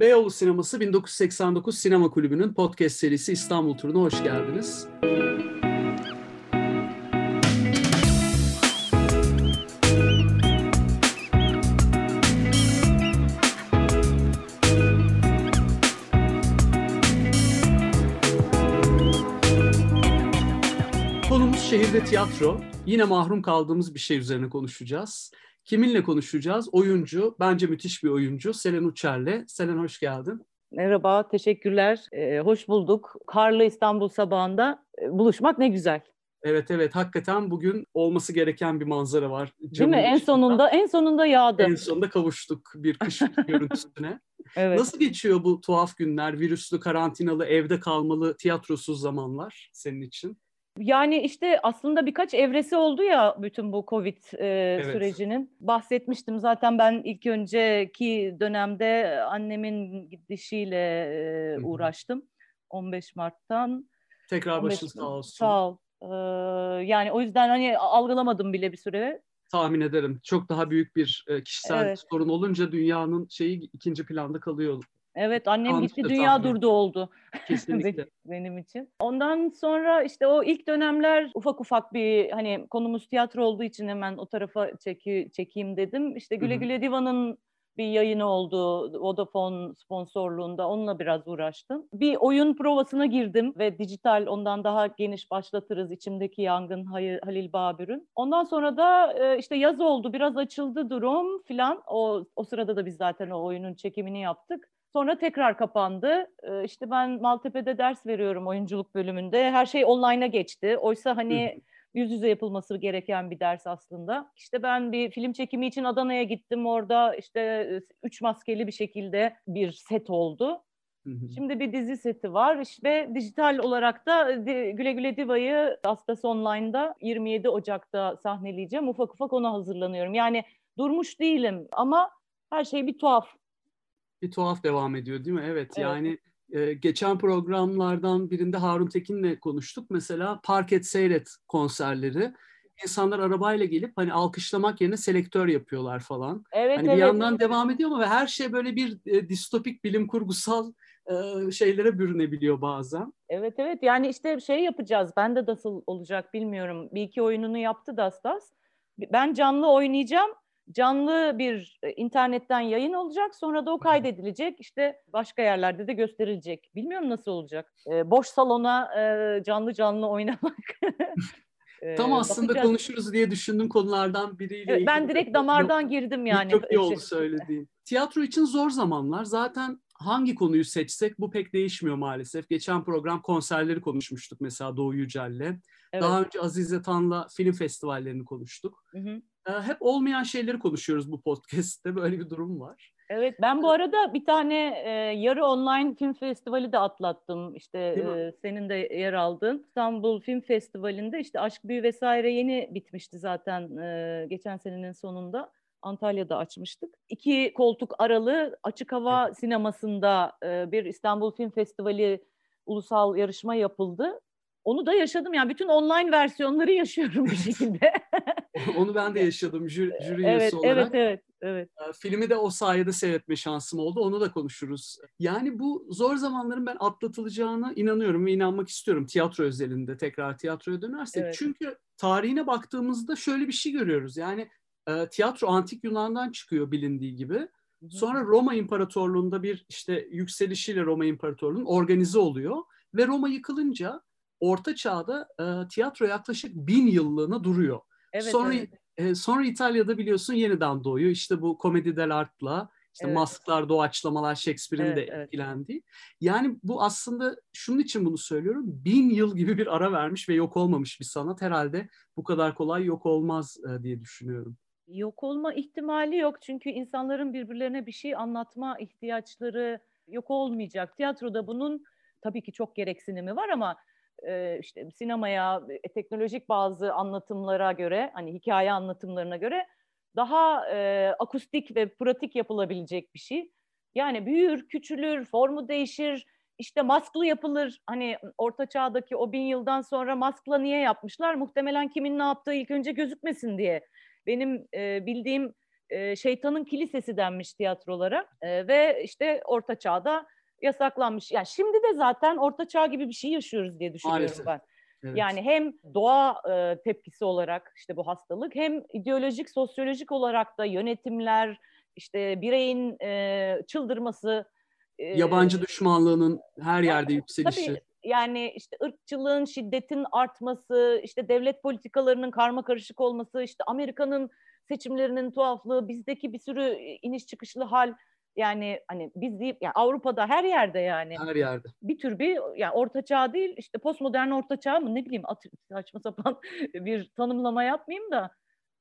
Beyoğlu Sineması 1989 Sinema Kulübü'nün podcast serisi İstanbul Turu'na hoş geldiniz. Konumuz şehirde tiyatro. Yine mahrum kaldığımız bir şey üzerine konuşacağız. Kiminle konuşacağız? Oyuncu, bence müthiş bir oyuncu. Selen Uçer'le. Selen hoş geldin. Merhaba, teşekkürler. Ee, hoş bulduk. Karlı İstanbul sabahında e, buluşmak ne güzel. Evet evet hakikaten bugün olması gereken bir manzara var. Değil mi? En sonunda en sonunda yağdı. En sonunda kavuştuk bir kış görüntüsüne. Evet. Nasıl geçiyor bu tuhaf günler? Virüslü, karantinalı, evde kalmalı, tiyatrosuz zamanlar senin için? Yani işte aslında birkaç evresi oldu ya bütün bu Covid e, Evet. sürecinin. Bahsetmiştim zaten ben ilk önceki dönemde annemin gidişiyle e, uğraştım. 15 Mart'tan. Tekrar 15 başın sağ olsun. Sağ ol. Ee, yani o yüzden hani algılamadım bile bir süre. Tahmin ederim. Çok daha büyük bir kişisel Evet. sorun olunca dünyanın şeyi ikinci planda kalıyor Evet annem Anladım, gitti dünya tahmin durdu oldu. kesinlikle. benim için. Ondan sonra işte o ilk dönemler ufak ufak bir hani konumuz tiyatro olduğu için hemen o tarafa çeki, çekeyim dedim. İşte Güle. Güle Diva'nın bir yayını oldu Vodafone sponsorluğunda onunla biraz uğraştım. Bir oyun provasına girdim ve dijital ondan daha geniş başlatırız içimdeki yangın Halil Babür'ün. Ondan sonra da e, işte yaz oldu biraz açıldı durum filan. O, o sırada da biz zaten o oyunun çekimini yaptık. Sonra tekrar kapandı. Ee, İşte ben Maltepe'de ders veriyorum oyunculuk bölümünde. Her şey online'a geçti. Oysa hani yüz yüze yapılması gereken bir ders aslında. İşte ben bir film çekimi için Adana'ya gittim. Orada işte e, üç maskeli bir şekilde bir set oldu. Şimdi bir dizi seti var ve dijital olarak da Di- Güle Güle Diva'yı Astas Online'da 27 Ocak'ta sahneleyeceğim. Ufak ufak ona hazırlanıyorum. Yani durmuş değilim ama her şey bir tuhaf. Bir tuhaf devam ediyor değil mi? Evet, Evet. yani e, geçen programlardan birinde Harun Tekin'le konuştuk. Mesela Park et seyret konserleri. İnsanlar arabayla gelip hani alkışlamak yerine selektör yapıyorlar falan. Evet Hani evet. bir yandan devam ediyor ama ve her şey böyle bir e, distopik bilim kurgusal e, şeylere bürünebiliyor bazen. Evet evet yani işte şey yapacağız. Ben de nasıl olacak bilmiyorum. Bir iki oyununu yaptı Dastas. Ben canlı oynayacağım. Canlı bir e, internetten yayın olacak. Sonra da o kaydedilecek. İşte başka yerlerde de gösterilecek. Bilmiyorum nasıl olacak. Ee, boş salona e, canlı canlı oynamak. Ee, Tam aslında bakacağız. konuşuruz diye düşündüğüm konulardan biriyle Evet, ben direkt damardan girdim yani. Çok iyi oldu Şey- söylediğin. Tiyatro için zor zamanlar. Zaten hangi konuyu seçsek bu pek değişmiyor maalesef. Geçen program konserleri konuşmuştuk mesela Doğu Yücel'le. Evet. Daha önce Azize Tan'la film festivallerini konuştuk. Hı hı. Ee, Hep olmayan şeyleri konuşuyoruz bu podcast'te. Böyle bir durum var. Evet ben bu arada bir tane e, yarı online film festivali de atlattım. İşte e, senin de yer aldığın İstanbul Film Festivali'nde işte Aşk Büyü vesaire yeni bitmişti zaten e, geçen senenin sonunda. Antalya'da açmıştık. İki koltuk aralı açık hava sinemasında e, bir İstanbul Film Festivali ulusal yarışma yapıldı. Onu da yaşadım yani bütün online versiyonları yaşıyorum bir şekilde. Onu ben de yaşadım jüri, jüri evet, üyesi olarak. evet, evet, evet. Filmi de o sayede seyretme şansım oldu. Onu da konuşuruz. Yani bu zor zamanların ben atlatılacağına inanıyorum ve inanmak istiyorum tiyatro özelinde tekrar tiyatroya dönersek. Evet. Çünkü tarihine baktığımızda şöyle bir şey görüyoruz. Yani e, tiyatro antik Yunan'dan çıkıyor bilindiği gibi. Sonra Roma İmparatorluğu'nda bir işte yükselişiyle Roma İmparatorluğu'nun organize oluyor ve Roma yıkılınca Orta Çağ'da e, tiyatro yaklaşık bin yıllığına duruyor. evet, sonra evet. e, sonra İtalya'da biliyorsun yeniden doğuyor. İşte bu komedi dell'art'la işte Evet. masklar, doğaçlamalar, Shakespeare'in Evet, de evet. etkilendiği. Yani bu aslında şunun için bunu söylüyorum. Bin yıl gibi bir ara vermiş ve yok olmamış bir sanat herhalde bu kadar kolay yok olmaz e, diye düşünüyorum. Yok olma ihtimali yok çünkü insanların birbirlerine bir şey anlatma ihtiyaçları yok olmayacak. Tiyatroda bunun tabii ki çok gereksinimi var ama işte sinemaya, e, teknolojik bazı anlatımlara göre, hani hikaye anlatımlarına göre daha e, akustik ve pratik yapılabilecek bir şey. Yani büyür, küçülür, formu değişir, işte masklı yapılır. Hani orta çağdaki o bin yıldan sonra maskla niye yapmışlar? Muhtemelen kimin ne yaptığı ilk önce gözükmesin diye. Benim e, bildiğim e, şeytanın kilisesi denmiş tiyatrolara e, ve işte orta çağda yasaklanmış. Yani şimdi de zaten orta çağ gibi bir şey yaşıyoruz diye düşünüyorum Maalesef. ben. Evet. Yani hem doğa e, tepkisi olarak işte bu hastalık hem ideolojik, sosyolojik olarak da yönetimler, işte bireyin e, çıldırması. E, Yabancı düşmanlığının her yerde yükselişi. Tabii yani işte ırkçılığın, şiddetin artması, işte devlet politikalarının karma karışık olması, işte Amerika'nın seçimlerinin tuhaflığı, bizdeki bir sürü iniş çıkışlı hal yani hani biz deyip yani Avrupa'da her yerde yani. Her yerde. Bir tür bir yani orta çağ değil işte postmodern orta çağ mı ne bileyim saçma sapan bir tanımlama yapmayayım da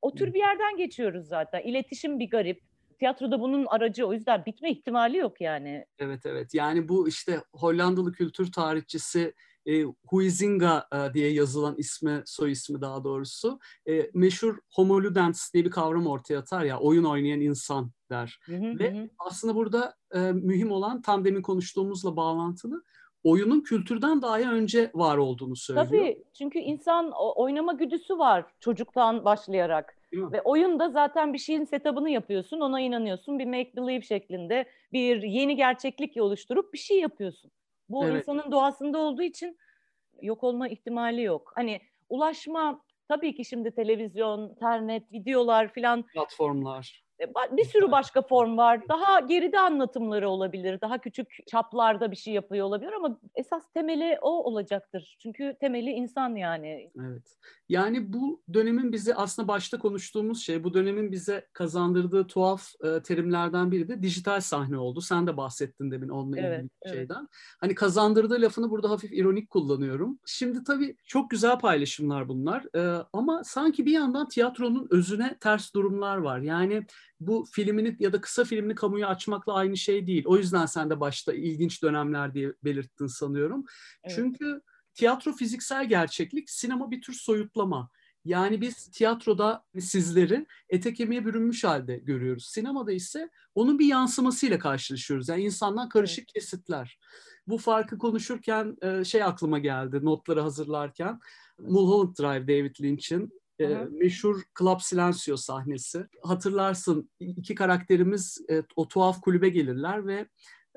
o tür bir yerden geçiyoruz zaten. İletişim bir garip. Tiyatroda bunun aracı o yüzden bitme ihtimali yok yani. Evet evet yani bu işte Hollandalı kültür tarihçisi e, Huizinga e, diye yazılan ismi, soy ismi daha doğrusu e, meşhur homo ludens diye bir kavram ortaya atar ya oyun oynayan insan der. Hı hı, Ve hı. aslında burada e, mühim olan tam demin konuştuğumuzla bağlantılı oyunun kültürden daha önce var olduğunu söylüyor. Tabii çünkü insan oynama güdüsü var çocuktan başlayarak. Ve oyunda zaten bir şeyin setup'ını yapıyorsun, ona inanıyorsun. Bir make believe şeklinde bir yeni gerçeklik oluşturup bir şey yapıyorsun. Bu evet. insanın doğasında olduğu için yok olma ihtimali yok. Hani ulaşma tabii ki şimdi televizyon, internet, videolar filan platformlar bir sürü başka form var. Daha geride anlatımları olabilir. Daha küçük çaplarda bir şey yapıyor olabilir ama esas temeli o olacaktır. Çünkü temeli insan yani. Evet. Yani bu dönemin bize aslında başta konuştuğumuz şey, bu dönemin bize kazandırdığı tuhaf e, terimlerden biri de dijital sahne oldu. Sen de bahsettin demin onunla ilgili evet, bir şeyden. Evet. Hani kazandırdığı lafını burada hafif ironik kullanıyorum. Şimdi tabii çok güzel paylaşımlar bunlar. E, ama sanki bir yandan tiyatronun özüne ters durumlar var. Yani bu filmini ya da kısa filmini kamuya açmakla aynı şey değil. O yüzden sen de başta ilginç dönemler diye belirttin sanıyorum. Evet. Çünkü tiyatro fiziksel gerçeklik, sinema bir tür soyutlama. Yani biz tiyatroda sizleri ete kemiğe bürünmüş halde görüyoruz. Sinemada ise onun bir yansımasıyla karşılaşıyoruz. Yani insandan karışık kesitler. Bu farkı konuşurken şey aklıma geldi notları hazırlarken. Mulholland Drive David Lynch'in e, meşhur Club Silencio sahnesi. Hatırlarsın iki karakterimiz e, o tuhaf kulübe gelirler ve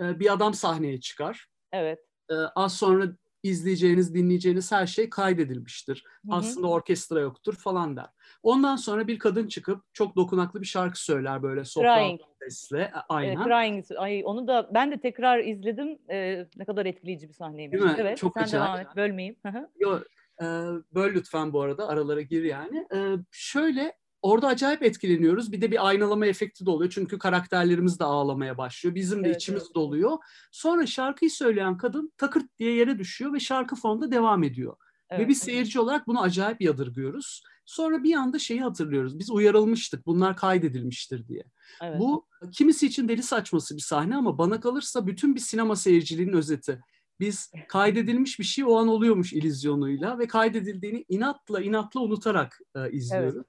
e, bir adam sahneye çıkar. Evet. E, az sonra izleyeceğiniz, dinleyeceğiniz her şey kaydedilmiştir. Hı hı. Aslında orkestra yoktur falan der. Ondan sonra bir kadın çıkıp çok dokunaklı bir şarkı söyler böyle sopran sesle. E, aynen. Evet, Crying. Ay, onu da ben de tekrar izledim. Ee, ne kadar etkileyici bir sahneymiş. Değil mi? Evet, çok sen acayip. devam et. Bölmeyeyim. Yo, e, böl lütfen bu arada. Aralara gir yani. E, şöyle orada acayip etkileniyoruz. Bir de bir aynalama efekti de oluyor. Çünkü karakterlerimiz de ağlamaya başlıyor. Bizim de evet, içimiz evet. doluyor. Sonra şarkıyı söyleyen kadın takırt diye yere düşüyor ve şarkı fonda devam ediyor. Evet, ve biz seyirci olarak bunu acayip yadırgıyoruz. Sonra bir anda şeyi hatırlıyoruz. Biz uyarılmıştık. Bunlar kaydedilmiştir diye. Evet. Bu kimisi için deli saçması bir sahne ama bana kalırsa bütün bir sinema seyirciliğinin özeti. Biz kaydedilmiş bir şey o an oluyormuş ilizyonuyla ve kaydedildiğini inatla inatla unutarak e, izliyoruz. Evet.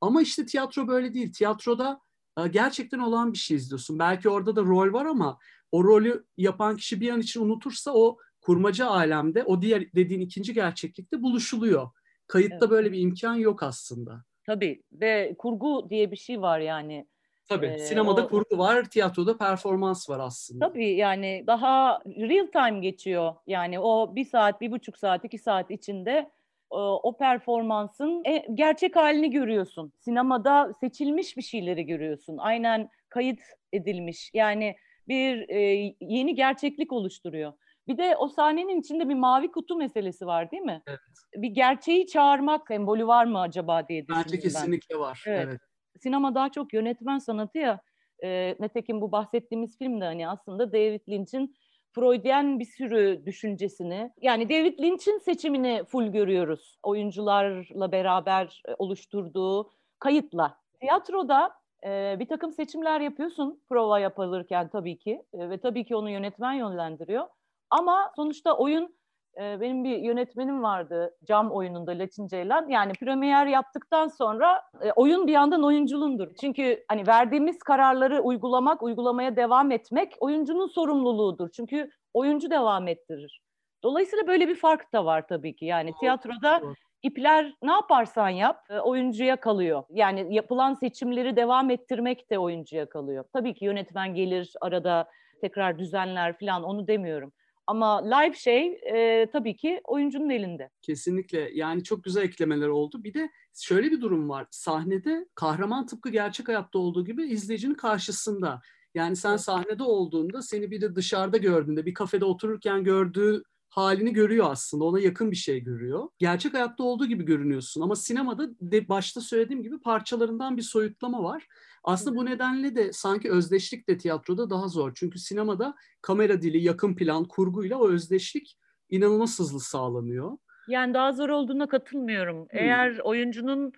Ama işte tiyatro böyle değil. Tiyatroda e, gerçekten olan bir şey izliyorsun. Belki orada da rol var ama o rolü yapan kişi bir an için unutursa o kurmaca alemde o diğer dediğin ikinci gerçeklikte buluşuluyor. Kayıtta evet. böyle bir imkan yok aslında. Tabii ve kurgu diye bir şey var yani. Tabii ee, sinemada o, kurgu var, tiyatroda performans var aslında. Tabii yani daha real time geçiyor. Yani o bir saat, bir buçuk saat, iki saat içinde o performansın e, gerçek halini görüyorsun. Sinemada seçilmiş bir şeyleri görüyorsun. Aynen kayıt edilmiş. Yani bir e, yeni gerçeklik oluşturuyor. Bir de o sahnenin içinde bir mavi kutu meselesi var değil mi? Evet. Bir gerçeği çağırmak sembolü var mı acaba diye düşündüm Bence kesinlikle ben. var. Evet. evet. Sinema daha çok yönetmen sanatı ya. E, netekim bu bahsettiğimiz film de hani aslında David Lynch'in Freudyen bir sürü düşüncesini yani David Lynch'in seçimini full görüyoruz. Oyuncularla beraber e, oluşturduğu kayıtla. Tiyatroda e, bir takım seçimler yapıyorsun prova yapılırken tabii ki e, ve tabii ki onu yönetmen yönlendiriyor. Ama sonuçta oyun e, benim bir yönetmenim vardı cam oyununda Latin Ceylan. Yani premier yaptıktan sonra e, oyun bir yandan oyunculuğundur. Çünkü hani verdiğimiz kararları uygulamak, uygulamaya devam etmek oyuncunun sorumluluğudur. Çünkü oyuncu devam ettirir. Dolayısıyla böyle bir fark da var tabii ki. Yani tiyatroda ipler ne yaparsan yap oyuncuya kalıyor. Yani yapılan seçimleri devam ettirmek de oyuncuya kalıyor. Tabii ki yönetmen gelir arada tekrar düzenler falan onu demiyorum. Ama live şey e, tabii ki oyuncunun elinde. Kesinlikle yani çok güzel eklemeler oldu. Bir de şöyle bir durum var. Sahnede kahraman tıpkı gerçek hayatta olduğu gibi izleyicinin karşısında. Yani sen sahnede olduğunda seni bir de dışarıda gördüğünde bir kafede otururken gördüğü halini görüyor aslında. Ona yakın bir şey görüyor. Gerçek hayatta olduğu gibi görünüyorsun ama sinemada de başta söylediğim gibi parçalarından bir soyutlama var. Aslında bu nedenle de sanki özdeşlik de tiyatroda daha zor. Çünkü sinemada kamera dili, yakın plan, kurguyla o özdeşlik inanılmaz hızlı sağlanıyor. Yani daha zor olduğuna katılmıyorum. Hmm. Eğer oyuncunun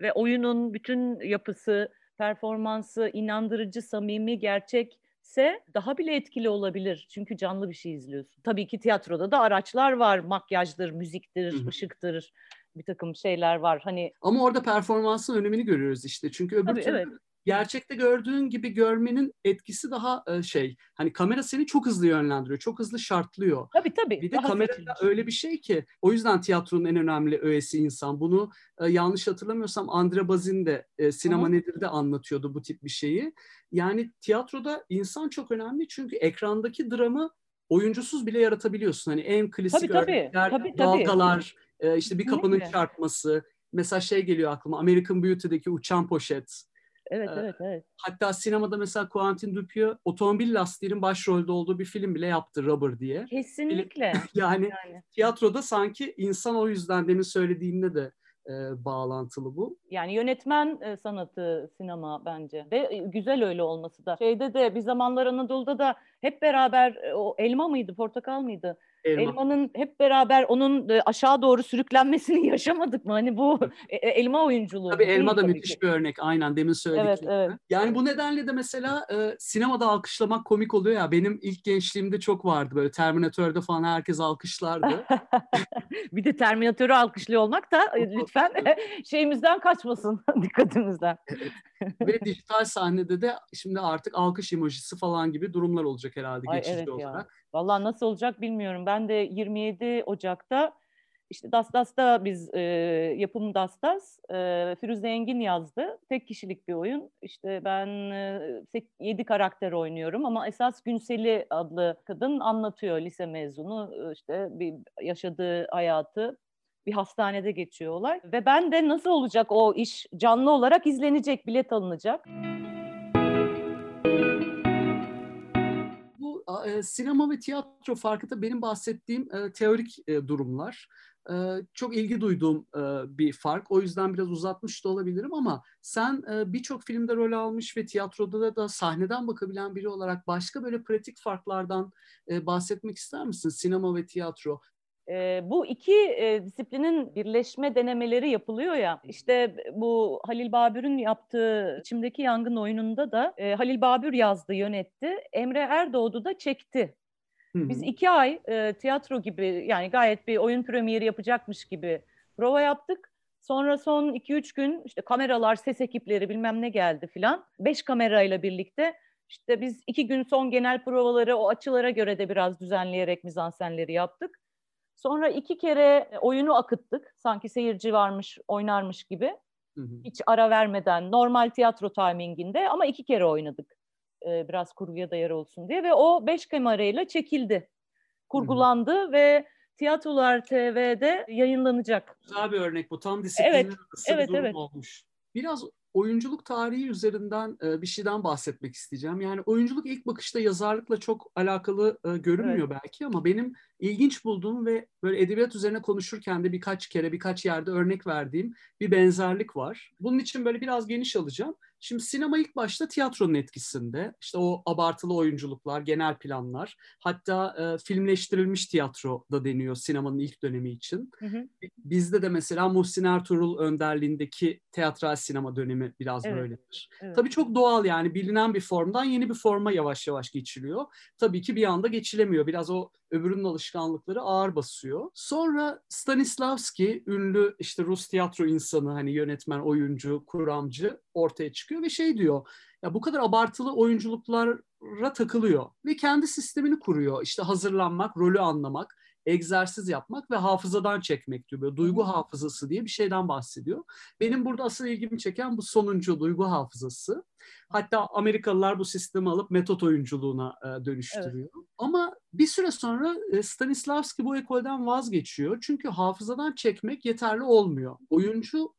ve oyunun bütün yapısı, performansı inandırıcı, samimi, gerçek ise daha bile etkili olabilir. Çünkü canlı bir şey izliyorsun. Tabii ki tiyatroda da araçlar var. Makyajdır, müziktir, Hı-hı. ışıktır bir takım şeyler var. Hani Ama orada performansın önemini görüyoruz işte. Çünkü öbür Tabii, türlü evet gerçekte gördüğün gibi görmenin etkisi daha e, şey hani kamera seni çok hızlı yönlendiriyor. Çok hızlı şartlıyor. Tabii tabii. Bir de kamera öyle bir şey ki o yüzden tiyatronun en önemli öğesi insan. Bunu e, yanlış hatırlamıyorsam Andre Bazin de e, Sinema. Nedir de anlatıyordu bu tip bir şeyi. Yani tiyatroda insan çok önemli çünkü ekrandaki dramı oyuncusuz bile yaratabiliyorsun. Hani en klasik tabii, örnekler tabii, tabii, dalgalar, e, işte bir kapının çarpması. Mesela şey geliyor aklıma American Beauty'deki uçan poşet. Evet, ee, evet, evet. Hatta sinemada mesela Quentin Dupieux otomobil lastiğinin başrolde olduğu bir film bile yaptı Rubber diye. Kesinlikle. yani, yani tiyatroda sanki insan o yüzden demin söylediğinde de e, bağlantılı bu. Yani yönetmen e, sanatı sinema bence ve e, güzel öyle olması da. Şeyde de bir zamanlar Anadolu'da da hep beraber e, o elma mıydı, portakal mıydı? Elma. Elmanın hep beraber onun e, aşağı doğru sürüklenmesini yaşamadık mı? Hani bu e, e, elma oyunculuğu. Tabii elma da tabii müthiş ki. bir örnek. Aynen demin söyledik. Evet, evet. Yani bu nedenle de mesela e, sinemada alkışlamak komik oluyor ya. Benim ilk gençliğimde çok vardı böyle Terminator'da falan herkes alkışlardı. bir de Terminatör'ü alkışlıyor olmak da lütfen şeyimizden kaçmasın dikkatimizden. Evet. Ve dijital sahnede de şimdi artık alkış emojisi falan gibi durumlar olacak herhalde Ay, geçici evet olarak. Ya. Vallahi nasıl olacak bilmiyorum. Ben de 27 Ocak'ta işte Das Das'ta biz e, yapım Das Das e, Firuze Engin yazdı. Tek kişilik bir oyun. İşte ben e, 7 karakter oynuyorum ama esas Günseli adlı kadın anlatıyor lise mezunu işte bir yaşadığı hayatı bir hastanede geçiyor olay. Ve ben de nasıl olacak o iş canlı olarak izlenecek, bilet alınacak. Bu e, sinema ve tiyatro farkı da benim bahsettiğim e, teorik e, durumlar. Çok ilgi duyduğum bir fark. O yüzden biraz uzatmış da olabilirim ama sen birçok filmde rol almış ve tiyatroda da, sahneden bakabilen biri olarak başka böyle pratik farklardan bahsetmek ister misin? Sinema ve tiyatro. E, bu iki e, disiplinin birleşme denemeleri yapılıyor ya. İşte bu Halil Babür'ün yaptığı içimdeki yangın oyununda da e, Halil Babür yazdı, yönetti. Emre Erdoğdu da çekti. Hı-hı. Biz iki ay e, tiyatro gibi yani gayet bir oyun premieri yapacakmış gibi prova yaptık. Sonra son iki üç gün işte kameralar, ses ekipleri bilmem ne geldi filan. Beş kamerayla birlikte işte biz iki gün son genel provaları o açılara göre de biraz düzenleyerek mizansenleri yaptık. Sonra iki kere e, oyunu akıttık. Sanki seyirci varmış, oynarmış gibi. Hı hı. Hiç ara vermeden, normal tiyatro timinginde ama iki kere oynadık. Ee, biraz kurguya da yer olsun diye ve o beş kamerayla çekildi. Kurgulandı hı hı. ve Tiyatrolar TV'de yayınlanacak. Güzel bir örnek bu. Tam disiplinler evet, arası evet, bir durum evet. olmuş. Biraz oyunculuk tarihi üzerinden e, bir şeyden bahsetmek isteyeceğim. Yani oyunculuk ilk bakışta yazarlıkla çok alakalı e, görünmüyor evet. belki ama benim ilginç bulduğum ve böyle edebiyat üzerine konuşurken de birkaç kere birkaç yerde örnek verdiğim bir benzerlik var. Bunun için böyle biraz geniş alacağım. Şimdi sinema ilk başta tiyatronun etkisinde. İşte o abartılı oyunculuklar, genel planlar. Hatta e, filmleştirilmiş tiyatro da deniyor sinemanın ilk dönemi için. Hı hı. Bizde de mesela Muhsin Ertuğrul önderliğindeki teatral sinema dönemi biraz evet. böyledir. Evet. Tabii çok doğal yani bilinen bir formdan yeni bir forma yavaş yavaş geçiliyor. Tabii ki bir anda geçilemiyor. Biraz o öbürünün alışkanlıkları ağır basıyor. Sonra Stanislavski, ünlü işte Rus tiyatro insanı, hani yönetmen, oyuncu, kuramcı ortaya çıkıyor ve şey diyor. Ya bu kadar abartılı oyunculuklara takılıyor ve kendi sistemini kuruyor. İşte hazırlanmak, rolü anlamak, egzersiz yapmak ve hafızadan çekmek diyor. Böyle duygu hafızası diye bir şeyden bahsediyor. Benim burada asıl ilgimi çeken bu sonuncu duygu hafızası. Hatta Amerikalılar bu sistemi alıp metot oyunculuğuna e, dönüştürüyor. Evet. Ama bir süre sonra e, Stanislavski bu ekolden vazgeçiyor. Çünkü hafızadan çekmek yeterli olmuyor. Oyuncu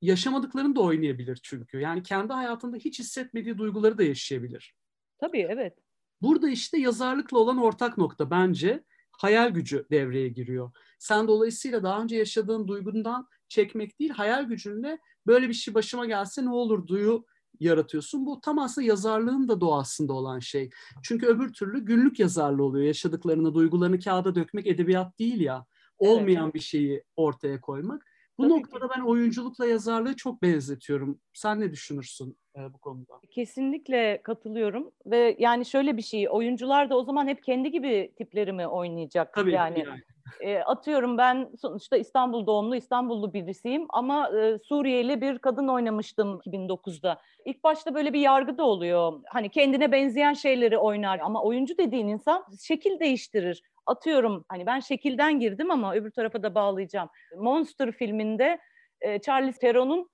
yaşamadıklarını da oynayabilir çünkü. Yani kendi hayatında hiç hissetmediği duyguları da yaşayabilir. Tabii evet. Burada işte yazarlıkla olan ortak nokta bence hayal gücü devreye giriyor. Sen dolayısıyla daha önce yaşadığın duygundan çekmek değil, hayal gücünle böyle bir şey başıma gelse ne olur duyu yaratıyorsun. Bu tam aslında yazarlığın da doğasında olan şey. Çünkü öbür türlü günlük yazarlı oluyor. Yaşadıklarını, duygularını kağıda dökmek edebiyat değil ya. Olmayan evet. bir şeyi ortaya koymak. Bu Tabii noktada ki. ben oyunculukla yazarlığı çok benzetiyorum. Sen ne düşünürsün e, bu konuda? Kesinlikle katılıyorum ve yani şöyle bir şey, oyuncular da o zaman hep kendi gibi tipleri mi oynayacak? Tabii yani. yani. E, atıyorum ben sonuçta İstanbul doğumlu İstanbullu birisiyim ama e, Suriyeli bir kadın oynamıştım 2009'da. İlk başta böyle bir yargı da oluyor. Hani kendine benzeyen şeyleri oynar ama oyuncu dediğin insan şekil değiştirir atıyorum hani ben şekilden girdim ama öbür tarafa da bağlayacağım. Monster filminde e, Charlize Theron'un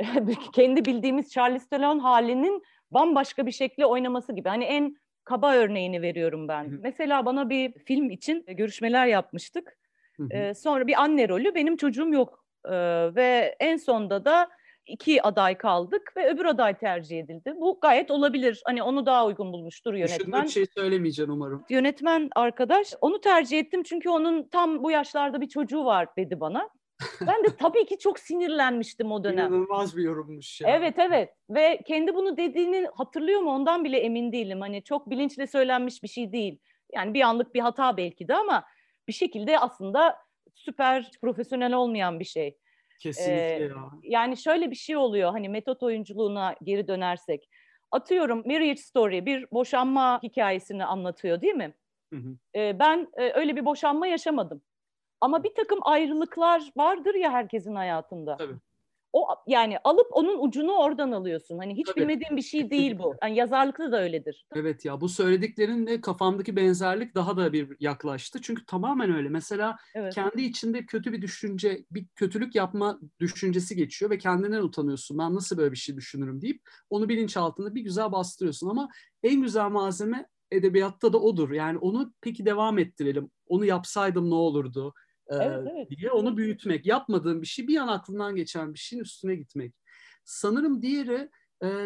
kendi bildiğimiz Charlize Theron halinin bambaşka bir şekli oynaması gibi. Hani en kaba örneğini veriyorum ben. Hı. Mesela bana bir film için görüşmeler yapmıştık. Hı hı. Ee, sonra bir anne rolü benim çocuğum yok ee, ve en sonda da iki aday kaldık ve öbür aday tercih edildi. Bu gayet olabilir. Hani onu daha uygun bulmuştur yönetmen. Düşündüğüm bir şey söylemeyeceğim umarım. Yönetmen arkadaş onu tercih ettim çünkü onun tam bu yaşlarda bir çocuğu var dedi bana. Ben de tabii ki çok sinirlenmiştim o dönem. İnanılmaz bir yorummuş ya. Evet evet ve kendi bunu dediğini hatırlıyor mu ondan bile emin değilim. Hani çok bilinçle söylenmiş bir şey değil. Yani bir anlık bir hata belki de ama bir şekilde aslında süper profesyonel olmayan bir şey. Kesinlikle ee, ya. Yani şöyle bir şey oluyor hani metot oyunculuğuna geri dönersek. Atıyorum Marriage Story bir boşanma hikayesini anlatıyor değil mi? Hı hı. Ee, ben e, öyle bir boşanma yaşamadım. Ama bir takım ayrılıklar vardır ya herkesin hayatında. Tabii. O yani alıp onun ucunu oradan alıyorsun. Hani hiç Tabii. bilmediğin bir şey değil bu. Yani yazarlıkta da öyledir. Evet ya bu söylediklerinle kafamdaki benzerlik daha da bir yaklaştı. Çünkü tamamen öyle. Mesela evet. kendi içinde kötü bir düşünce, bir kötülük yapma düşüncesi geçiyor ve kendinden utanıyorsun. Ben nasıl böyle bir şey düşünürüm deyip onu bilinçaltında bir güzel bastırıyorsun ama en güzel malzeme edebiyatta da odur. Yani onu peki devam ettirelim. Onu yapsaydım ne olurdu? Evet, evet. diye onu büyütmek. Yapmadığın bir şey bir an aklından geçen bir şeyin üstüne gitmek. Sanırım diğeri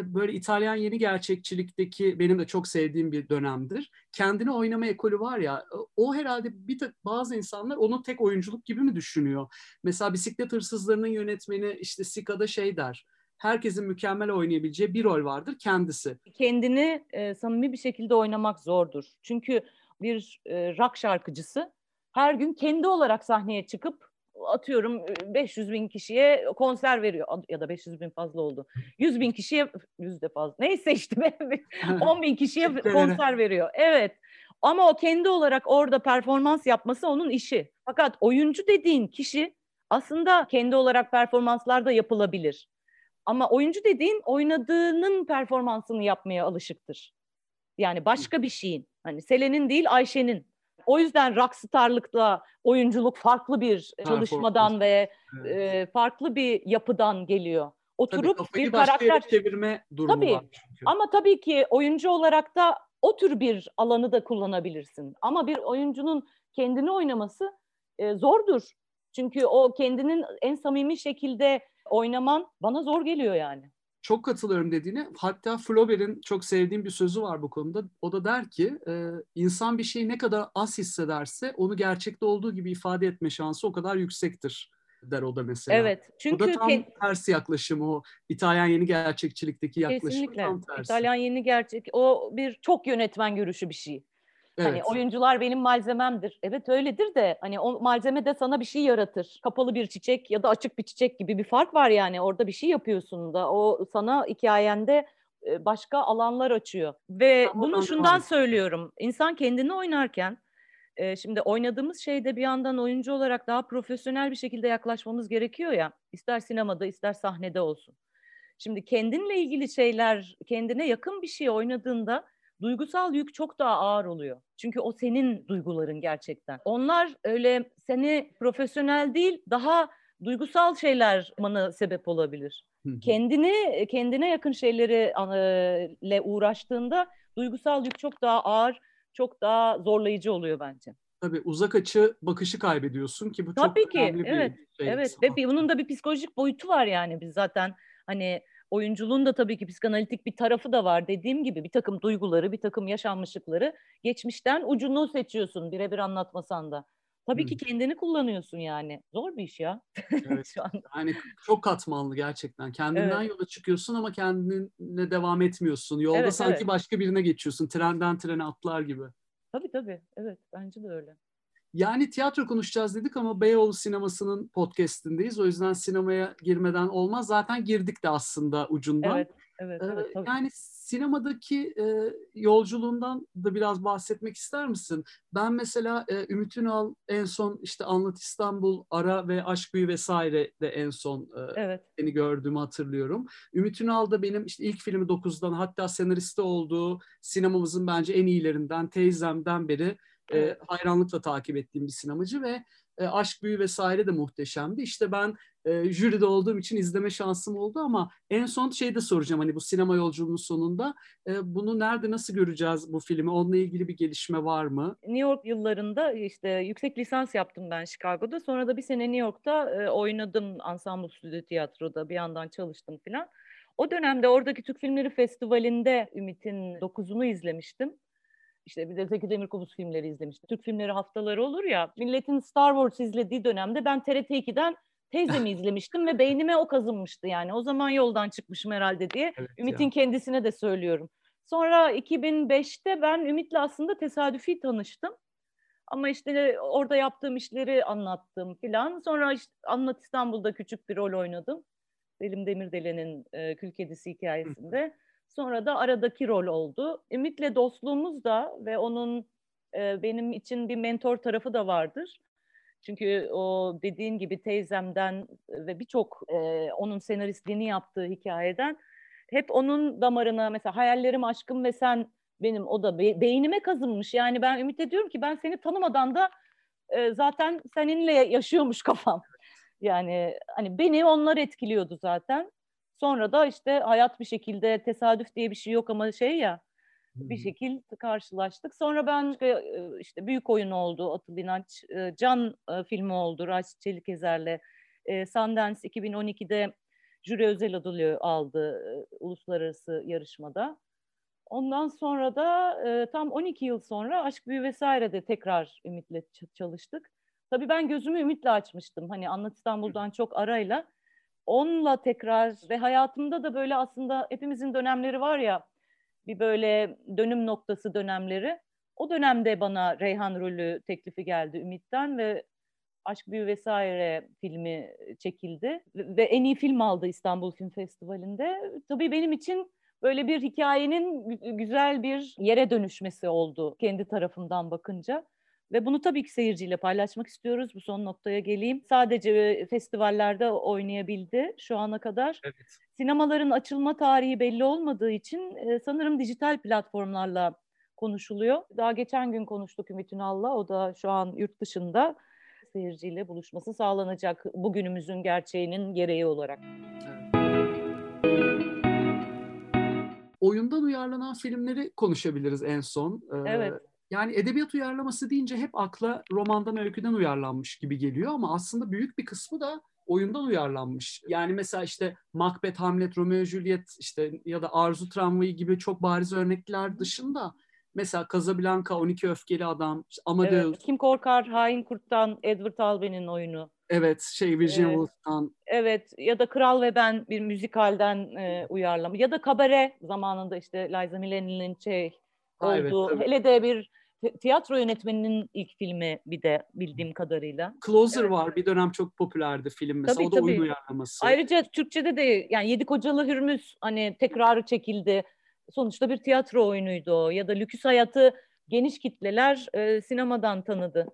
böyle İtalyan yeni gerçekçilikteki benim de çok sevdiğim bir dönemdir. Kendini oynama ekolü var ya o herhalde bir tek bazı insanlar onu tek oyunculuk gibi mi düşünüyor? Mesela bisiklet hırsızlarının yönetmeni işte Sika'da şey der. Herkesin mükemmel oynayabileceği bir rol vardır kendisi. Kendini e, samimi bir şekilde oynamak zordur. Çünkü bir e, rock şarkıcısı her gün kendi olarak sahneye çıkıp atıyorum 500 bin kişiye konser veriyor ya da 500 bin fazla oldu. 100 bin kişiye yüzde fazla neyse işte 10 bin kişiye konser veriyor. Evet ama o kendi olarak orada performans yapması onun işi. Fakat oyuncu dediğin kişi aslında kendi olarak performanslar da yapılabilir. Ama oyuncu dediğin oynadığının performansını yapmaya alışıktır. Yani başka bir şeyin. Hani Selen'in değil Ayşe'nin o yüzden rockstarlıkla oyunculuk farklı bir çalışmadan ve evet. e, farklı bir yapıdan geliyor. Oturup tabii, bir karakter çevirme durumu tabii, var çünkü. Ama tabii ki oyuncu olarak da o tür bir alanı da kullanabilirsin. Ama bir oyuncunun kendini oynaması e, zordur. Çünkü o kendinin en samimi şekilde oynaman bana zor geliyor yani. Çok katılıyorum dediğine. Hatta Flaubert'in çok sevdiğim bir sözü var bu konuda. O da der ki e, insan bir şeyi ne kadar az hissederse onu gerçekte olduğu gibi ifade etme şansı o kadar yüksektir der o da mesela. Evet. Çünkü bu da tam ke- tersi yaklaşım o İtalyan yeni gerçekçilikteki yaklaşım Kesinlikle. tam tersi. İtalyan yeni gerçek o bir çok yönetmen görüşü bir şey. Hani evet. Hani oyuncular benim malzememdir. Evet öyledir de hani o malzeme de sana bir şey yaratır. Kapalı bir çiçek ya da açık bir çiçek gibi bir fark var yani. Orada bir şey yapıyorsun da o sana hikayende başka alanlar açıyor. Ve Ama bunu şundan söylüyorum. İnsan kendini oynarken şimdi oynadığımız şeyde bir yandan oyuncu olarak daha profesyonel bir şekilde yaklaşmamız gerekiyor ya. İster sinemada ister sahnede olsun. Şimdi kendinle ilgili şeyler, kendine yakın bir şey oynadığında duygusal yük çok daha ağır oluyor. Çünkü o senin duyguların gerçekten. Onlar öyle seni profesyonel değil daha duygusal şeyler bana sebep olabilir. Kendini kendine yakın şeyleri ile uğraştığında duygusal yük çok daha ağır, çok daha zorlayıcı oluyor bence. Tabii uzak açı bakışı kaybediyorsun ki bu Tabii çok ki, önemli evet, bir şey. Evet ve bunun da bir psikolojik boyutu var yani biz zaten hani oyunculuğun da tabii ki psikanalitik bir tarafı da var dediğim gibi bir takım duyguları, bir takım yaşanmışlıkları geçmişten ucunu seçiyorsun birebir anlatmasan da. Tabii ki kendini kullanıyorsun yani. Zor bir iş ya. Evet. Şu an. Yani çok katmanlı gerçekten. Kendinden evet. yola çıkıyorsun ama kendine devam etmiyorsun. Yolda evet, sanki evet. başka birine geçiyorsun. Trenden trene atlar gibi. Tabii tabii. Evet bence de öyle. Yani tiyatro konuşacağız dedik ama Beyoğlu Sineması'nın podcastindeyiz. O yüzden sinemaya girmeden olmaz. Zaten girdik de aslında ucundan. Evet, evet, evet. Tabii. Yani sinemadaki e, yolculuğundan da biraz bahsetmek ister misin? Ben mesela e, Ümit Ünal en son işte Anlat İstanbul, Ara ve Aşk Büyü vesaire de en son e, evet. seni gördüğümü hatırlıyorum. Ümit Ünal da benim işte ilk filmi 9'dan hatta senaristi olduğu sinemamızın bence en iyilerinden Teyzem'den beri e, hayranlıkla takip ettiğim bir sinemacı ve e, Aşk Büyü vesaire de muhteşemdi. İşte ben e, jüride olduğum için izleme şansım oldu ama en son şey de soracağım hani bu sinema yolculuğunun sonunda e, bunu nerede nasıl göreceğiz bu filmi? Onunla ilgili bir gelişme var mı? New York yıllarında işte yüksek lisans yaptım ben Chicago'da. Sonra da bir sene New York'ta e, oynadım Ensemble Stüdyo Tiyatro'da bir yandan çalıştım filan. O dönemde oradaki Türk Filmleri Festivali'nde Ümit'in dokuzunu izlemiştim. İşte bir de Zeki Demirkubuz filmleri izlemiştim. Türk filmleri haftaları olur ya. Milletin Star Wars izlediği dönemde ben TRT 2'den teyzemi izlemiştim ve beynime o kazınmıştı yani. O zaman yoldan çıkmışım herhalde diye. Evet Ümit'in ya. kendisine de söylüyorum. Sonra 2005'te ben Ümit'le aslında tesadüfi tanıştım. Ama işte orada yaptığım işleri anlattım filan. Sonra işte Anlat İstanbul'da küçük bir rol oynadım. Selim Demirdelen'in e, Kül Kedisi hikayesinde. Sonra da aradaki rol oldu. Ümit'le dostluğumuz da ve onun e, benim için bir mentor tarafı da vardır. Çünkü o dediğin gibi teyzemden ve birçok e, onun senaristliğini yaptığı hikayeden hep onun damarına mesela hayallerim aşkım ve sen benim o da be, beynime kazınmış. Yani ben ümit ediyorum ki ben seni tanımadan da e, zaten seninle yaşıyormuş kafam. Yani hani beni onlar etkiliyordu zaten. Sonra da işte hayat bir şekilde tesadüf diye bir şey yok ama şey ya bir şekil karşılaştık. Sonra ben işte büyük oyun oldu Atıl İnanç, Can filmi oldu Raşit Çelikezer'le. Sundance 2012'de jüri özel ödülü aldı uluslararası yarışmada. Ondan sonra da tam 12 yıl sonra Aşk Büyü vesaire tekrar Ümit'le çalıştık. Tabii ben gözümü Ümit'le açmıştım. Hani Anlat İstanbul'dan çok arayla onunla tekrar ve hayatımda da böyle aslında hepimizin dönemleri var ya bir böyle dönüm noktası dönemleri. O dönemde bana Reyhan rolü teklifi geldi Ümit'ten ve Aşk Büyü vesaire filmi çekildi ve en iyi film aldı İstanbul Film Festivali'nde. Tabii benim için böyle bir hikayenin güzel bir yere dönüşmesi oldu kendi tarafımdan bakınca. Ve bunu tabii ki seyirciyle paylaşmak istiyoruz. Bu son noktaya geleyim. Sadece festivallerde oynayabildi şu ana kadar. Evet. Sinemaların açılma tarihi belli olmadığı için sanırım dijital platformlarla konuşuluyor. Daha geçen gün konuştuk Ümit Ünal'la. O da şu an yurt dışında seyirciyle buluşması sağlanacak bugünümüzün gerçeğinin gereği olarak. Oyundan uyarlanan filmleri konuşabiliriz en son. Evet. Yani edebiyat uyarlaması deyince hep akla romandan, öyküden uyarlanmış gibi geliyor ama aslında büyük bir kısmı da oyundan uyarlanmış. Yani mesela işte Macbeth, Hamlet, Romeo Juliet işte ya da Arzu Tramvayı gibi çok bariz örnekler dışında mesela Casablanca, 12 Öfkeli Adam, işte Amadeus. Evet, Kim Korkar, Hain Kurt'tan Edward Albany'nin oyunu. Evet, şey Virginia evet. Woolf'tan. Evet ya da Kral ve Ben bir müzikalden e, uyarlama ya da Kabare zamanında işte Liza Minnelli'nin şey olduğu. Evet, Hele de bir tiyatro yönetmeninin ilk filmi bir de bildiğim kadarıyla. Closer evet. var. Bir dönem çok popülerdi film mesela. Tabii, o da tabii. oyun uyarlaması. Ayrıca Türkçe'de de yani Yedi Kocalı Hürmüz hani tekrarı çekildi. Sonuçta bir tiyatro oyunuydu o. Ya da Lüküs Hayatı geniş kitleler e, sinemadan tanıdı.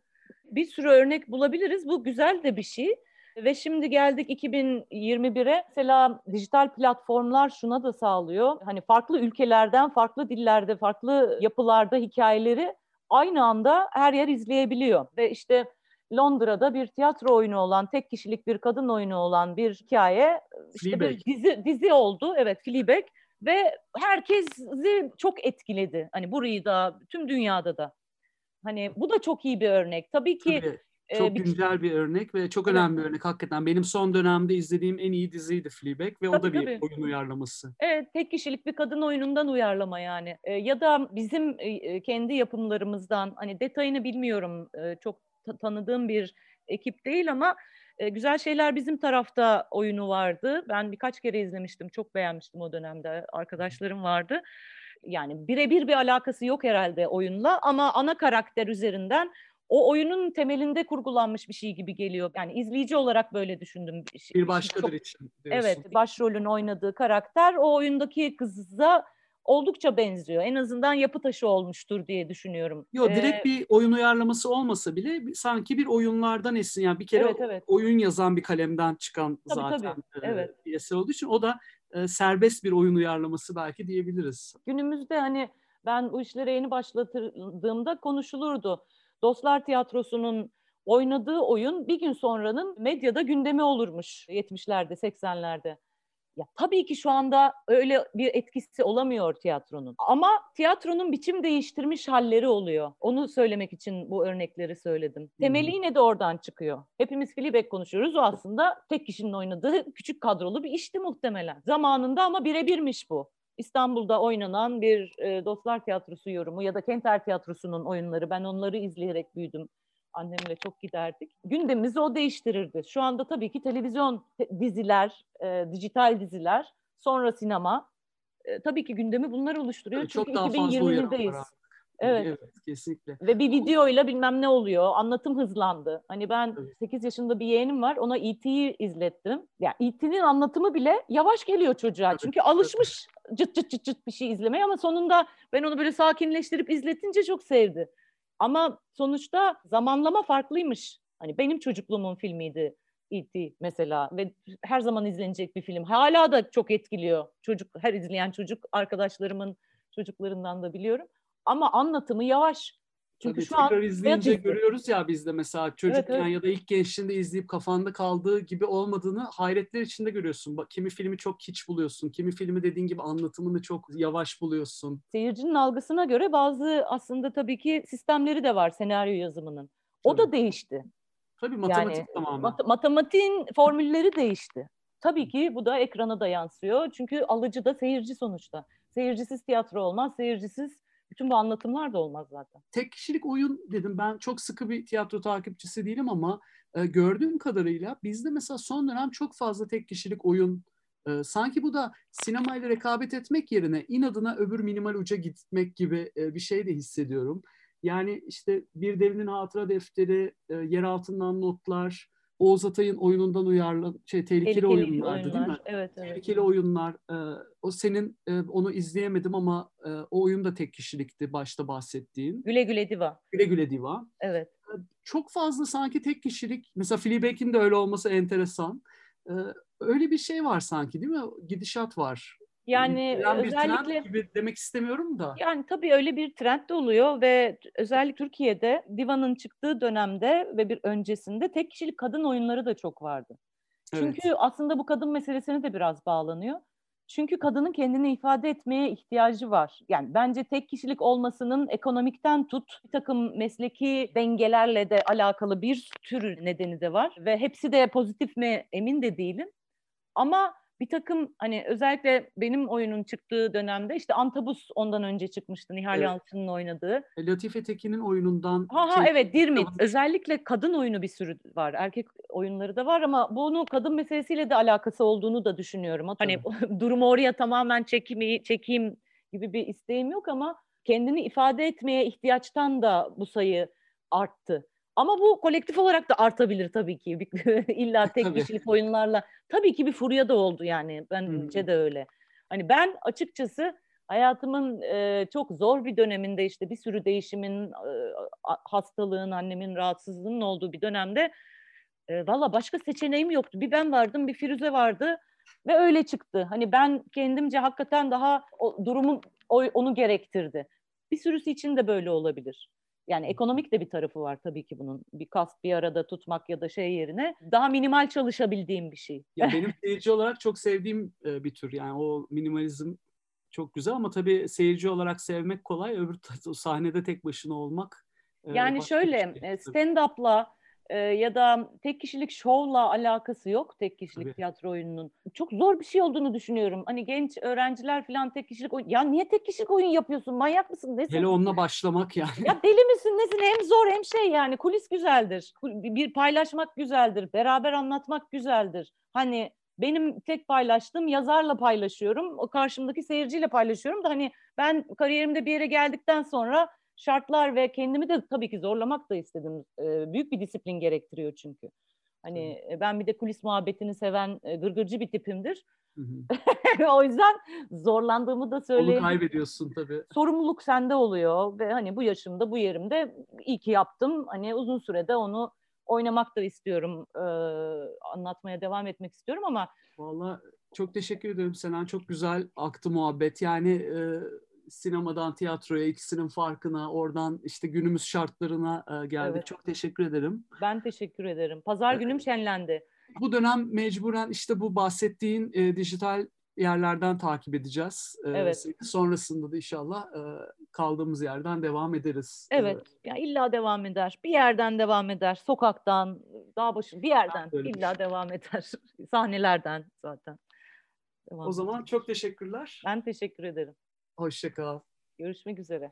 Bir sürü örnek bulabiliriz. Bu güzel de bir şey. Ve şimdi geldik 2021'e. Mesela dijital platformlar şuna da sağlıyor. Hani farklı ülkelerden, farklı dillerde, farklı yapılarda hikayeleri aynı anda her yer izleyebiliyor. Ve işte Londra'da bir tiyatro oyunu olan, tek kişilik bir kadın oyunu olan bir hikaye işte bir dizi, dizi oldu. Evet, Fleabag ve herkesi çok etkiledi. Hani burayı da, tüm dünyada da. Hani bu da çok iyi bir örnek. Tabii ki Tabii. Çok ee, güncel bir örnek ve çok önemli evet. bir örnek hakikaten. Benim son dönemde izlediğim en iyi diziydi Fleabag ve tabii, o da bir tabii. oyun uyarlaması. Evet, tek kişilik bir kadın oyunundan uyarlama yani. Ee, ya da bizim e, kendi yapımlarımızdan hani detayını bilmiyorum e, çok tanıdığım bir ekip değil ama e, güzel şeyler bizim tarafta oyunu vardı. Ben birkaç kere izlemiştim, çok beğenmiştim o dönemde. Arkadaşlarım vardı. Yani birebir bir alakası yok herhalde oyunla ama ana karakter üzerinden o oyunun temelinde kurgulanmış bir şey gibi geliyor. Yani izleyici olarak böyle düşündüm. Bir başkadır Çok, için diyorsun. Evet, başrolün oynadığı karakter o oyundaki kıza oldukça benziyor. En azından yapı taşı olmuştur diye düşünüyorum. Yok direkt ee, bir oyun uyarlaması olmasa bile sanki bir oyunlardan esin. Yani bir kere evet, evet. oyun yazan bir kalemden çıkan tabii, zaten tabii. E, evet. bir eser olduğu için o da e, serbest bir oyun uyarlaması belki diyebiliriz. Günümüzde hani ben bu işlere yeni başladığımda konuşulurdu. Dostlar Tiyatrosu'nun oynadığı oyun bir gün sonranın medyada gündemi olurmuş 70'lerde 80'lerde. Ya tabii ki şu anda öyle bir etkisi olamıyor tiyatronun. Ama tiyatronun biçim değiştirmiş halleri oluyor. Onu söylemek için bu örnekleri söyledim. Temeli yine de oradan çıkıyor. Hepimiz Fleabag konuşuyoruz. O aslında tek kişinin oynadığı küçük kadrolu bir işti muhtemelen. Zamanında ama birebirmiş bu. İstanbul'da oynanan bir e, Dostlar Tiyatrosu yorumu ya da Kenter Tiyatrosu'nun oyunları. Ben onları izleyerek büyüdüm. Annemle çok giderdik. Gündemimizi o değiştirirdi. Şu anda tabii ki televizyon diziler, e, dijital diziler, sonra sinema. E, tabii ki gündemi bunlar oluşturuyor. Çok Çünkü daha 2020'deyiz. Evet. evet, kesinlikle. Ve bir videoyla bilmem ne oluyor. Anlatım hızlandı. Hani ben evet. 8 yaşında bir yeğenim var. Ona E.T.'yi izlettim. Ya yani E.T.'nin anlatımı bile yavaş geliyor çocuğa. Evet. Çünkü alışmış cıt cıt cıt cıt bir şey izlemeye ama sonunda ben onu böyle sakinleştirip izletince çok sevdi. Ama sonuçta zamanlama farklıymış. Hani benim çocukluğumun filmiydi E.T. mesela ve her zaman izlenecek bir film. Hala da çok etkiliyor. Çocuk her izleyen çocuk arkadaşlarımın çocuklarından da biliyorum. Ama anlatımı yavaş. Çünkü Tabii şu an izleyince görüyoruz ya bizde mesela çocukken evet, evet. ya da ilk gençliğinde izleyip kafanda kaldığı gibi olmadığını hayretler içinde görüyorsun. Bak kimi filmi çok hiç buluyorsun. Kimi filmi dediğin gibi anlatımını çok yavaş buluyorsun. Seyircinin algısına göre bazı aslında tabii ki sistemleri de var senaryo yazımının. O tabii. da değişti. Tabii matematik yani, tamamen. Mat- matematiğin formülleri değişti. Tabii ki bu da ekrana da yansıyor. Çünkü alıcı da seyirci sonuçta. Seyircisiz tiyatro olmaz, seyircisiz bütün bu anlatımlar da olmaz zaten. Tek kişilik oyun dedim. Ben çok sıkı bir tiyatro takipçisi değilim ama e, gördüğüm kadarıyla bizde mesela son dönem çok fazla tek kişilik oyun e, sanki bu da sinemayla rekabet etmek yerine inadına öbür minimal uca gitmek gibi e, bir şey de hissediyorum. Yani işte Bir Devinin Hatıra Defteri, e, Yer Altından Notlar, Oğuz Atay'ın oyunundan uyarlı şey tehlikeli, tehlikeli oyunlardı oyunlar. değil mi? Evet, evet. Tehlikeli oyunlar. E, o senin e, onu izleyemedim ama e, o oyun da tek kişilikti başta bahsettiğin. Güle Güle Diva. Güle Güle Diva. Evet. E, çok fazla sanki tek kişilik. Mesela Fleabag'in de öyle olması enteresan. E, öyle bir şey var sanki değil mi? Gidişat var. Yani bir özellikle trend gibi demek istemiyorum da. Yani tabii öyle bir trend de oluyor ve özellikle Türkiye'de Diva'nın çıktığı dönemde ve bir öncesinde tek kişilik kadın oyunları da çok vardı. Çünkü evet. aslında bu kadın meselesine de biraz bağlanıyor. Çünkü kadının kendini ifade etmeye ihtiyacı var. Yani bence tek kişilik olmasının ekonomikten tut bir takım mesleki dengelerle de alakalı bir tür nedeni de var. Ve hepsi de pozitif mi emin de değilim. Ama bir takım hani özellikle benim oyunun çıktığı dönemde işte Antabus ondan önce çıkmıştı Nihal evet. Yalçın'ın oynadığı. E, Latife Tekin'in oyunundan. Ha ha şey, evet Dirmit. Özellikle kadın oyunu bir sürü var. Erkek oyunları da var ama bunu kadın meselesiyle de alakası olduğunu da düşünüyorum. Hani durumu oraya tamamen çekimi, çekeyim gibi bir isteğim yok ama kendini ifade etmeye ihtiyaçtan da bu sayı arttı. Ama bu kolektif olarak da artabilir tabii ki. İlla tek tabii. kişilik oyunlarla. Tabii ki bir furya da oldu yani. Bence de öyle. Hani ben açıkçası hayatımın e, çok zor bir döneminde işte bir sürü değişimin, e, hastalığın, annemin rahatsızlığının olduğu bir dönemde E, Valla başka seçeneğim yoktu. Bir ben vardım, bir Firuze vardı ve öyle çıktı. Hani ben kendimce hakikaten daha o, durumum o, onu gerektirdi. Bir sürüsü için de böyle olabilir. Yani ekonomik de bir tarafı var tabii ki bunun. Bir kask bir arada tutmak ya da şey yerine daha minimal çalışabildiğim bir şey. Ya benim seyirci olarak çok sevdiğim e, bir tür. Yani o minimalizm çok güzel ama tabii seyirci olarak sevmek kolay. Öbür sahnede tek başına olmak. e, yani şöyle şey. stand-up'la e, ya da tek kişilik şovla alakası yok tek kişilik Tabii. tiyatro oyununun. Çok zor bir şey olduğunu düşünüyorum. Hani genç öğrenciler falan tek kişilik oyun. Ya niye tek kişilik oyun yapıyorsun? Manyak mısın? Nesin? Hele onunla başlamak yani. Ya deli misin? Nesin? Hem zor hem şey yani kulis güzeldir. Bir paylaşmak güzeldir. Beraber anlatmak güzeldir. Hani benim tek paylaştığım yazarla paylaşıyorum. O karşımdaki seyirciyle paylaşıyorum da hani ben kariyerimde bir yere geldikten sonra şartlar ve kendimi de tabii ki zorlamak da istedim. E, büyük bir disiplin gerektiriyor çünkü. Hani Hı. ben bir de kulis muhabbetini seven e, gırgırcı bir tipimdir. o yüzden zorlandığımı da söyleyeyim. Onu kaybediyorsun tabii. Sorumluluk sende oluyor ve hani bu yaşımda, bu yerimde iyi ki yaptım. Hani uzun sürede onu oynamak da istiyorum, e, anlatmaya devam etmek istiyorum ama... Vallahi çok teşekkür ederim Senan. Çok güzel aktı muhabbet. Yani e, sinemadan tiyatroya ikisinin farkına, oradan işte günümüz şartlarına e, geldik. Evet. Çok teşekkür ederim. Ben teşekkür ederim. Pazar evet. günüm şenlendi. Bu dönem mecburen işte bu bahsettiğin e, dijital yerlerden takip edeceğiz. E, evet. Sonrasında da inşallah e, kaldığımız yerden devam ederiz. Evet. E, ya illa devam eder. Bir yerden devam eder. Sokaktan, dağ başı bir yerden illa şey. devam eder. Sahnelerden zaten. Devam o zaman eder. çok teşekkürler. Ben teşekkür ederim. Hoşçakal. Görüşmek üzere.